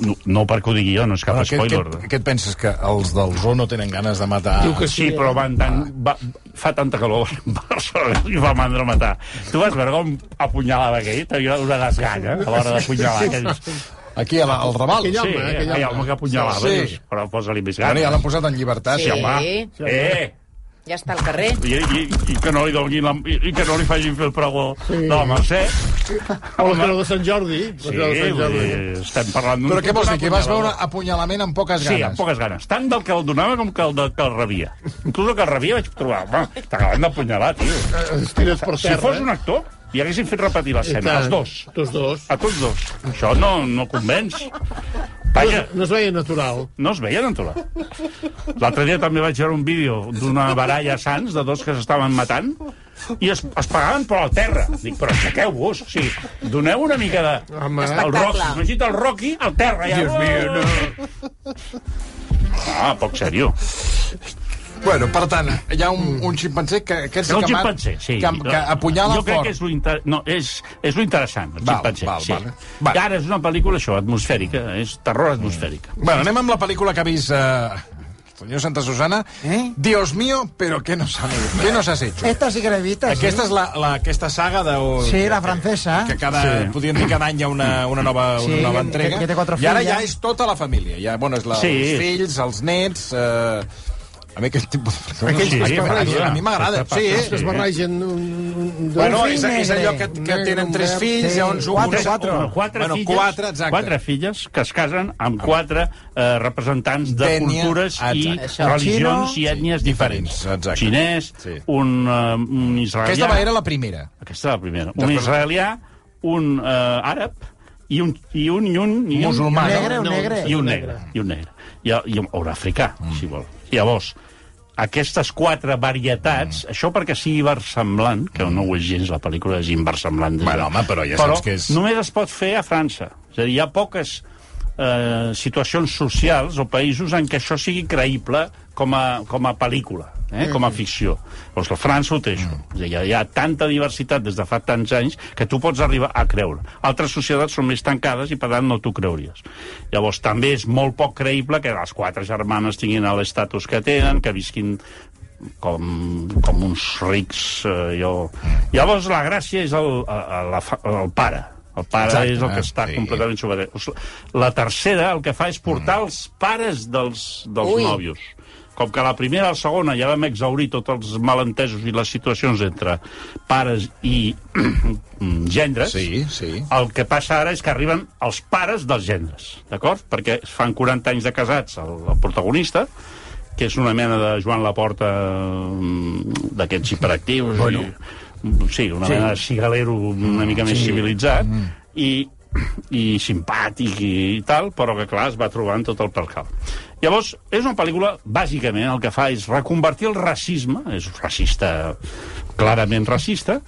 No, no perquè ho digui jo, no és cap què, spoiler. què, què et penses, que els del zoo no tenen ganes de matar... Diu que Sí, però van tan, va, fa tanta calor a Barcelona i fa mandra matar. Tu vas veure com apunyalava aquell? Tenia una desgana a l'hora d'apunyalar aquells... Aquí, a la, al Raval. Aquell home, Sí, eh, aquell aquell home. home que apunyalava, Sí. dius, però posa-li més Bueno, ja gana. l'han posat en llibertat. Sí. home, eh, Ja està al carrer. i, i, i que no li donin la, i, i que no li facin fer el pregó sí. de la Mercè. O la creu de Sant Jordi. Sí, de Sant Jordi. estem parlant d'un... Però què vols dir, que vas veure apunyalament amb poques Sí, ganes? amb poques ganes. Tant del que el donava com que el, de, que el rebia. Inclús el que el rebia vaig trobar, home, t'acaben d'apunyalar, tio. Es tires per Si terra. fos un actor, li haguessin fet repetir I l'escena, els dos. Tots dos. A tots dos. Això no, no convenç. Vaja, No es veia natural. no es veia natural. L'altre dia també vaig veure un vídeo d'una baralla a Sants, de dos que s'estaven matant, i es, es pagaven per al terra. Dic, però aixequeu-vos, o sigui, doneu una mica de... Home, El. Rocky, imagina't el Rocky al terra. Ja. Dios mío, no. Ah, poc seriós. Bueno, per tant, hi ha un, un ximpanzé que, que, És un que, ximpanzé, sí. que, que apunyala jo crec fort. que és lo, inter... no, és, és lo interessant, el Val, ximpanzé. val, sí. val. Val. I ara és una pel·lícula, això, atmosfèrica, és terror atmosfèrica. Bueno, anem amb la pel·lícula que ha vist... Eh, Senyor Santa Susana, ¿Eh? Dios mío, pero ¿qué nos, han, ¿qué nos has hecho? Esta sí que l'he vist, Aquesta sí. és la, la, aquesta saga de... Sí, la francesa. Que cada, Sí. podríem dir que cada any hi ha una, una nova, Sí, una nova que- entrega. que té quatre I ara ja és tota la família. Ja, bueno, és la, Sí. els fills, els nets... Eh, a mi aquest tipus de pel·lícules... Aquells Sí, es barregen. a mi m'agrada. Sí, Que es barregen un, un, un, Bueno, és, és allò que, negre, que negre, tenen tres fills, Sí, llavors un... quatre, quatre. Quatre bueno, filles, quatre, exacte. quatre filles que es casen amb quatre eh, representants de D'ètnia, cultures i exacte. Això. religions Xino, i ètnies sí, diferents. diferents, exacte. Xinès, Sí. un, uh, un israelià... Aquesta era la primera. Aquesta és la primera. Un Després- israelià, un uh, àrab i un, i un, i un, i un Musulmà, Un no? negre, un negre. i un negre, i un negre. I, i un, o un africà, mm. si vol. Llavors, aquestes quatre varietats, mm. això perquè sigui versemblant, que no ho és gens, la pel·lícula és inversemblant. Bueno, home, però ja però saps que és- només es pot fer a França. És a dir, hi ha poques eh, situacions socials o països en què això sigui creïble com a, com a pel·lícula, eh, com a ficció. Doncs la França ho té, això. Dir, hi ha, hi ha tanta diversitat des de fa tants anys que tu pots arribar a creure. Altres societats són més tancades i, per tant, no t'ho creuries. Llavors, també és molt poc creïble que les quatre germanes tinguin l'estatus que tenen, que visquin com, com uns rics... Eh, jo... Llavors, la gràcia és el, el, el, el pare. El pare Exacte, és el que està Sí. completament sobre... La tercera el que fa és portar els pares dels, dels Ui. nòvios. Com que a la primera i la segona ja vam exaurir tots els malentesos i les situacions entre pares i [CLEARS THROAT] gendres, Sí, sí. el que passa ara és que arriben els pares dels gendres, d'acord? Perquè es fan 40 anys de casats el, el protagonista, que és una mena de Joan Laporta mm, d'aquests hiperactius. Bueno. I, sí, una sí. mena de cigalero una mica més sí. civilitzat. I, i simpàtic i tal, però que, clar, es va trobant tot el percal. Llavors, és una pel·lícula, bàsicament, el que fa és reconvertir el racisme, és racista, clarament racista,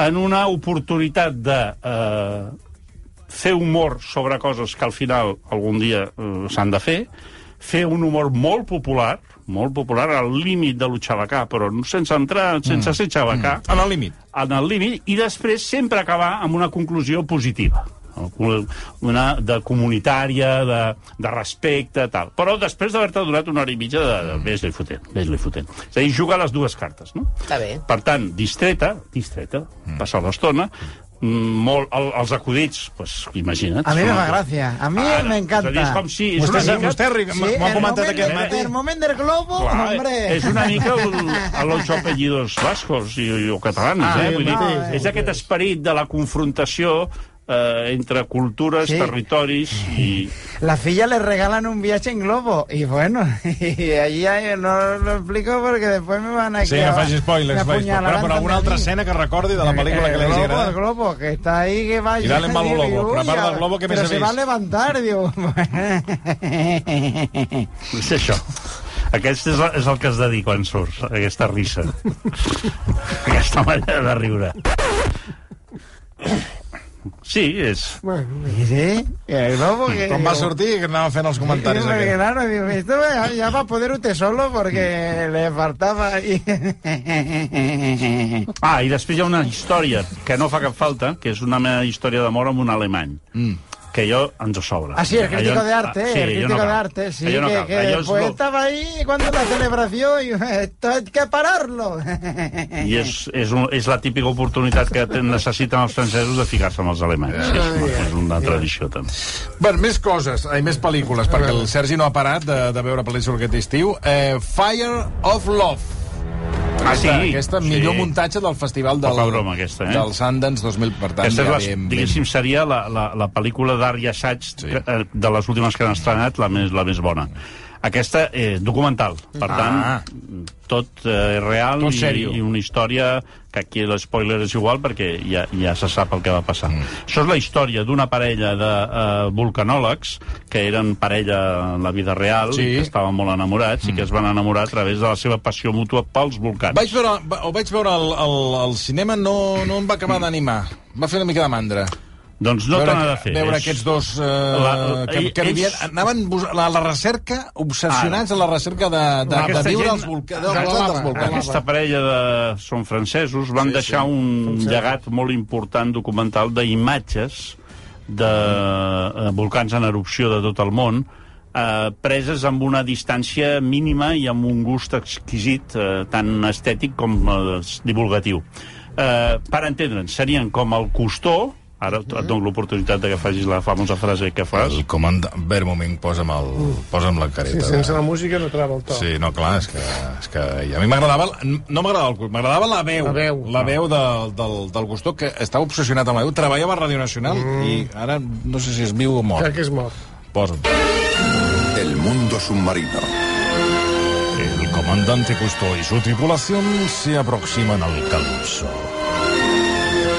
en una oportunitat de eh, fer humor sobre coses que al final algun dia eh, s'han de fer, fer un humor molt popular, molt popular, al límit de lo xabacà, però no sense entrar, sense ser xabacà, En el límit. en el límit, i després sempre acabar amb una conclusió positiva una de comunitària, de, de respecte, tal. Però després d'haver-te donat una hora i mitja de, de ves-li fotent, ves-li fotent. És a dir, jugar les dues cartes, no? Està bé. Per tant, distreta, distreta, mm. passar l'estona, mm, molt, el, els acudits, pues, imagina't. A mí me fa gràcia. A mí Ara, me encanta. És com si... És Vostè, una mica, vostè Ric, m'ho ha el comentat moment- aquest matí. El moment del globo, Clar, hombre. és una mica el, el ocho apellidos vascos i, i o catalans, Ah, eh? sí, Vull dir, no, és aquest esperit de la confrontació eh, entre cultures, Sí. territoris i... [LAUGHS] La filla le regalan un viaje en globo. Y bueno, [LAUGHS] y allí hay- no lo explico porque después me van a Sí, no faci spoilers. spoilers. Però, però alguna altra a escena que recordi de la pel·lícula que li hagi globo, el agradat? globo, que está ahí, que vaya. Y dale mal globo, y pero uy, aparte del globo, ¿qué Pero més se he va a vist? levantar, digo. [LAUGHS] És això. Aquest és, és el que has de dir quan surts, aquesta risa. aquesta manera de riure. Sí, és... Y sí, el globo que... Quan va sortir, que anava fent els comentaris Sí, porque, aquests. claro, digo, esto ya- ya va a poder usted solo porque le faltaba ahí. Ah, i després hi ha una història que no fa cap falta, que és una mena d'història d'amor amb un alemany. Mm. Que jo ens ho sobra. Ah, sí, el crítico de arte, ah, sí, el crítico no de arte, sí, Allò no que, que después lo- estaba ahí cuando la celebración y [LAUGHS] esto hay que pararlo. I és, és, un, és la típica oportunitat que te- necessiten els francesos de ficar-se amb els alemanys. És, és una tradició, també. Bueno, més coses, ai, més pel·lícules, perquè el Sergi no ha parat de, de veure pel·lícules aquest estiu. Eh, Fire of Love. Ah, sí? aquesta Sí. millor muntatge del festival del, Poca broma, aquesta, eh? del Sundance 2000, per tant, Aquesta és, ja la, diguéssim, seria la, la, la pel·lícula d'art i assaig sí. eh, de les últimes que han estrenat, la més, la més bona. Aquesta, eh, documental, per Ah. tant, tot eh, real Tot i, i una història que aquí l'espoiler és igual perquè ja, ja se sap el que va passar. Mm. Això és la història d'una parella de eh, vulcanòlegs que eren parella en la vida real Sí. que estaven molt enamorats mm. i que es van enamorar a través de la seva passió mútua pels volcans. Vaig veure, ho vaig veure al, al, al cinema, no, no em va acabar d'animar. Va fer una mica de mandra. Doncs no veure, n'ha de fer. Veure És- aquests dos eh, La- que, que ells- vivien, anaven a la recerca, obsessionats a la recerca de, de, de viure gent- als volca, de dels volcans. Aquesta parella de... són francesos, van Sí, deixar sí. un llegat molt important documental d'imatges de eh, volcans en erupció de tot el món eh, preses amb una distància mínima i amb un gust exquisit, eh, tant estètic com eh, divulgatiu. Eh, per entendre'ns, serien com el costó, ara et dono l'oportunitat de que facis la famosa frase que fas, El comandant... Ver, moment, posa'm, el, posa'm la Sí, careta. sense la música no trava el to. Sí, no, clar, és que, és que a mi m'agradava... No m'agradava el m'agradava la veu. La veu. La veu de, del, del Gustó, que estava obsessionat amb la veu. Treballava a Ràdio Nacional Mm. i ara no sé si és viu o mort. Crec que és mort. Posa'm. El mundo submarino. El comandante Cousteau y su tripulación se aproximan al calipso.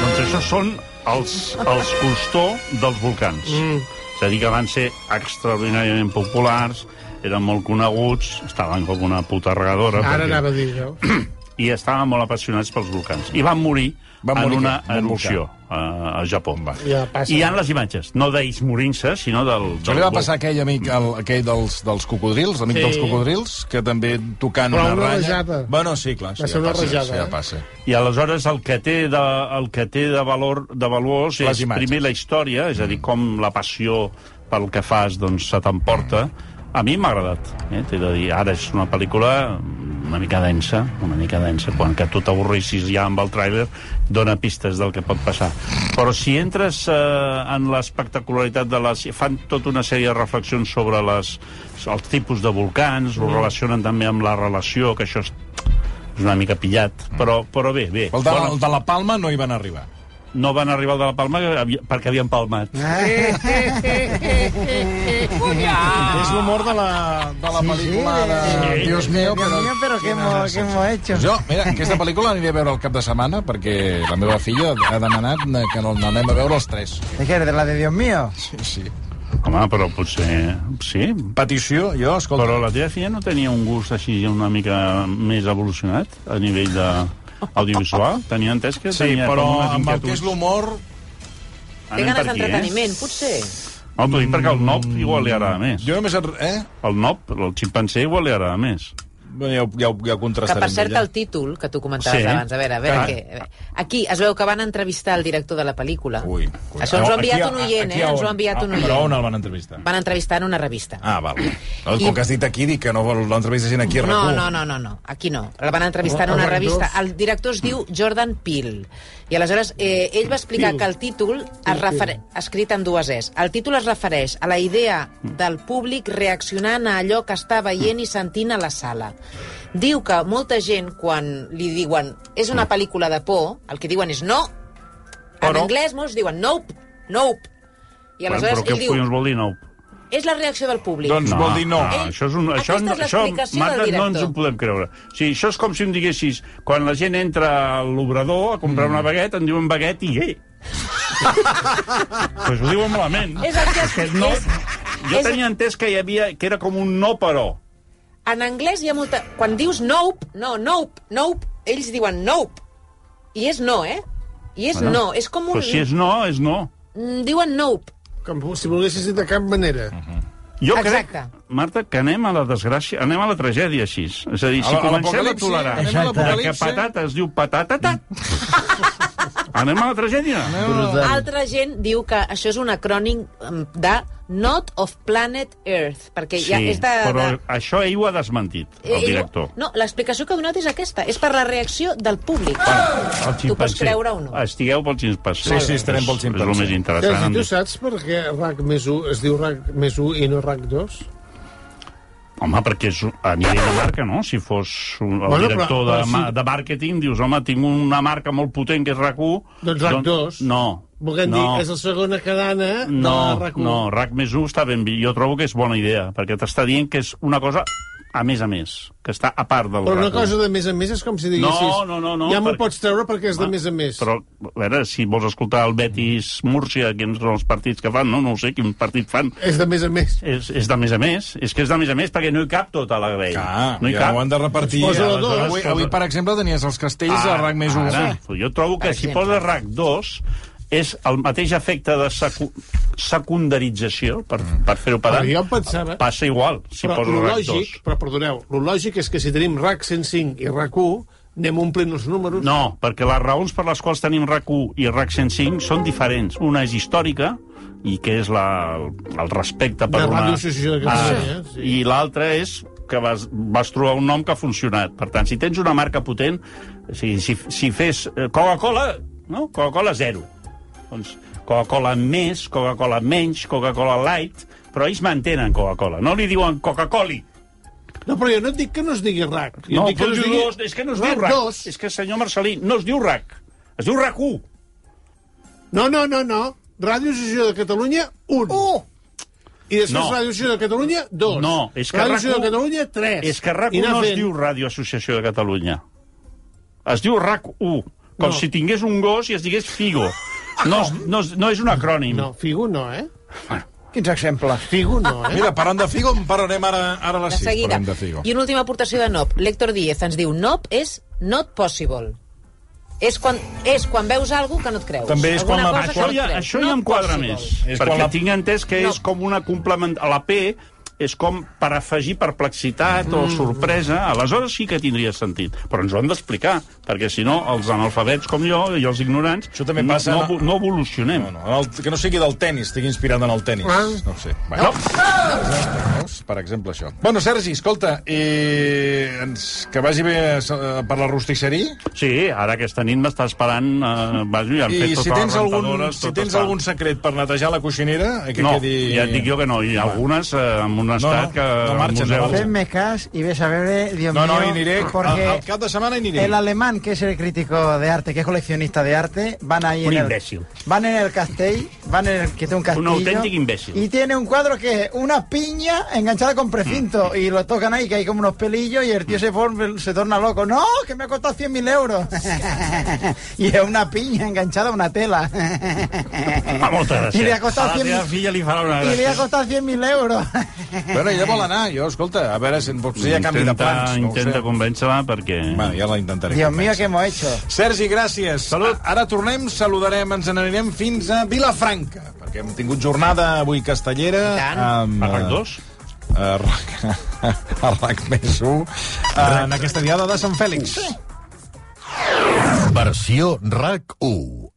Doncs això són els, els costó dels volcans. Mm. És a dir, que van ser extraordinàriament populars, eren molt coneguts, estaven com una puta regadora. Ara perquè- anava a dir, veus? [CLEARS THROAT] I estaven molt apassionats pels volcans. I van morir, Van morir en una erupció a, a Japó. Va. Ja passa. I hi ha les imatges, no d'ells morint-se, sinó del... Això li va passar a aquell amic, el, aquell dels, dels cocodrils, l'amic Sí. dels cocodrils, que també tocant Però una una ratlla... rajada. Bueno, sí, clar, Va sí, ser ja una passa, rajada, sí, ja eh? passa. I aleshores el que té de, el que té de valor de valuós Les és imatges. primer la història, és a dir, com la passió pel que fas doncs, se t'emporta. A mi m'ha agradat, eh? t'he de dir. Ara és una pel·lícula una mica densa, una mica densa, quan que tu t'avorrissis ja amb el tràiler, dona pistes del que pot passar. Però si entres eh, en l'espectacularitat de les... Fan tota una sèrie de reflexions sobre les, els tipus de volcans, ho relacionen també amb la relació, que això és, és una mica pillat, però, però bé, bé. El de, Bona- el de la Palma no hi van arribar. No van arribar al de la Palma perquè havien palmat. És l'humor de la, de la pel·lícula de... sí. Dios mío, Dios però... mío, pero ¿qué hemos, qué hemos hecho? Jo, mira, aquesta pel·lícula l'aniré a veure el cap de setmana perquè la meva filla ha demanat que no l'anem a veure els tres. ¿De qué? ¿De la de Dios mío? Sí, sí. Home, però potser... Sí, Petició, jo, escolta... però la teva filla no tenia un gust així una mica més evolucionat a nivell de audiovisual? Tenia entès que Sí, tenia però amb el que és l'humor... Té Anem ganes d'entreteniment, potser. No, t'ho dic perquè el nop igual li agrada més. Jo només... Eh? El nop, el ximpanzé igual li agrada més. Bueno, ja, ho- ja, ho- ja ho Que, contrastarem. per cert, el títol que tu comentaves Sí. abans, a veure, a veure Ah. què... Aquí es veu que van entrevistar el director de la pel·lícula. Ui, ui. Això ens ho ha Aquí, enviat un oient, aquí eh? Ens ho ha enviat un Ah, Però on oient. el van entrevistar? Van entrevistar en una revista. Ah, val. No, I- Com que has dit aquí, dic que no vol l'entrevista gent aquí a No, RAC1. no, no, no, no, aquí no. La van entrevistar en una RAC2. revista. El director es diu Jordan Peele. I aleshores eh, ell va explicar Peele. que el títol, es refere... escrit amb dues es, el títol es refereix a la idea del públic reaccionant a allò que està veient i sentint a la sala. Diu que molta gent, quan li diuen és una pel·lícula de por, el que diuen és no. En Però- anglès molts diuen nope, nope. I Bueno, aleshores però què ell diu, vol dir nop? És la reacció del públic. Doncs vol dir no. Ell- això és un, això, Aquesta és això, l'explicació Marta, no ens ho podem creure. O sigui, això és com si em diguessis, quan la gent entra a l'obrador a comprar una baguette, en diuen baguette i eh. [LAUGHS] pues ho diuen malament. És el que- que no, és- jo és- tenia entès que hi havia, que era com un no però. En anglès hi ha molta... Quan dius nope, no, nope, nope, ells diuen nope. I és no, eh? I és no, és com un... Però si és no, és no. Mm, Diuen nope. Com si volguessis dir de cap manera. Jo Exacte. crec, Marta, que anem a la desgràcia, anem a la tragèdia així. És a dir, si A comencem a tolerar anem a que patata es diu patata, [LAUGHS] anem a la tragèdia. Altra gent diu que això és un acrònim em, de Not of Planet Earth, perquè ja és de... però de... això ell ho ha desmentit, el Ell- director. No, l'explicació que ha donat és aquesta. És per la reacció del públic. El Tu pots creure o no. Estigueu pel ximpanzé. Sí, sí, estarem pel És- És el més Saps, i interessant. tu saps per què RAC més 1 es diu RAC més 1 i no RAC 2? Home, perquè és a nivell de marca, no? Si fos un, el Bueno, director però- de, però ma- sí. de màrqueting, dius, home, tinc una marca molt potent que és RAC1... Doncs RAC2. No. Volguem no. dir, és la segona cadena de No, la RAC 1. no, RAC més 1 està ben bé. Jo trobo que és bona idea, perquè t'està dient que és una cosa a més a més, que està a part del Però una RAC1. cosa de més a més és com si diguessis... No, no, no, no, ja m'ho perquè- pots treure perquè és de més a més. Però, a veure, si vols escoltar el Betis Múrcia, quins són els partits que fan, no, no ho sé, quin partit fan. És de més a més. És, és de més a més, és que és de més a més perquè no hi cap tota la grella. Clar, no hi ja cap. ho han de repartir. Posa la dos. Avui, avui, per exemple, tenies els castells a RAC més 1. Ara, jo trobo que Per si exemple. poses RAC 2 és el mateix efecte de secu secundarització, per, per fer-ho Però pedant, jo em pensava... passa igual si però poses lo RAC 2. lògic, però perdoneu, lo lògic és que si tenim RAC 105 i RAC 1, anem omplint els números. No, perquè les raons per les quals tenim RAC 1 i RAC 105 són diferents. Una és històrica i que és la, el respecte per De una... Ràdio de Catalunya, Ah, sí. I l'altre és que vas, vas trobar un nom que ha funcionat. Per tant, si tens una marca potent, si, si, si fes eh, Coca-Cola, no? Coca-Cola zero. Doncs Coca-Cola més, Coca-Cola menys, Coca-Cola light, però ells mantenen Coca-Cola. No li diuen Coca-Coli. No, però jo no et dic que no es digui RAC. Jo No, dic que es digui dos, és que no es diu RAC. 2. És que, senyor Marcelí, no es diu RAC. Es diu RAC1. No, no, no, no. Ràdio Associació de Catalunya, 1. 1. I després No. Ràdio Associació de Catalunya, 2. No, és que Ràdio RAC1 Associació de Catalunya, 3. És que RAC1 I anar no es fent- diu Ràdio Associació de Catalunya. Es diu RAC1, com No. si tingués un gos i es digués Figo. No, és, no, és, no és un acrònim. No, Figo no, eh? Quins exemples? Figo no, eh? Mira, parlant de Figo, en parlarem ara, ara a les De 6. seguida. De Figo. I una última aportació de Nop. L'Héctor Díez ens diu Nop és not possible. És quan, és quan veus alguna que no et creus. També és quan Alguna la- cosa que Això no ja, això ja Not em quadra possible. més. És perquè quan la- tinc entès que No. és com una complement... A la P és com per afegir perplexitat o Mm. sorpresa. Aleshores sí que tindria sentit. Però ens ho han d'explicar, perquè si no, els analfabets com jo i els ignorants Això també passa no, no, no evolucionem. No, no, el, que no sigui del tennis, estigui inspirat en el tennis. Ah. No sé. Bueno, Veus? Per exemple, això. Bueno, Sergi, escolta, eh, ens, que vagi bé eh, per la rostisseria. Sí, ara aquesta nit m'està esperant... Eh, vaja, ja han fet I totes si tens, algun, si tens algun secret per netejar la coixinera, eh, que no, quedi... ja et dic jo que no. I algunes eh, en un estat no, que... no marxen, no. Fem-me cas y ves a ver, Dios No, no, mío, y aniré, porque al, al cap de setmana hi aniré. el alemán, que es el crítico de arte, que es coleccionista de arte, van ahí Un en el, imbécil. van en el castell, van en el que tiene un castillo. auténtico imbécil. Y tiene un cuadro que es una piña enganchada con precinto Mm. y lo tocan ahí, que hay como unos pelillos y el tío se, forma- se torna loco. No, que me ha costado 100.000 euros. [LAUGHS] y es una piña enganchada a una tela. Ah, moltes gràcies. I li ha costat a la 100.000 teva filla li farà una y le ha costado 100.000 euros. Bueno, ella vol anar, jo, escolta, a veure si potser hi ha canvi de Intenta, plans. No intenta convèncer-la perquè... Bueno, ja la intentaré Dios mío. ¿qué hemos hecho? Sergi, gràcies. Salut. Ara tornem, saludarem, ens n'anirem fins a Vilafranca, perquè hem tingut jornada avui castellera. I tant. Amb, A RAC eh, 2? A RAC, [LAUGHS] a RAC més 1, en aquesta diada de Sant Fèlix. Versió RAC 1.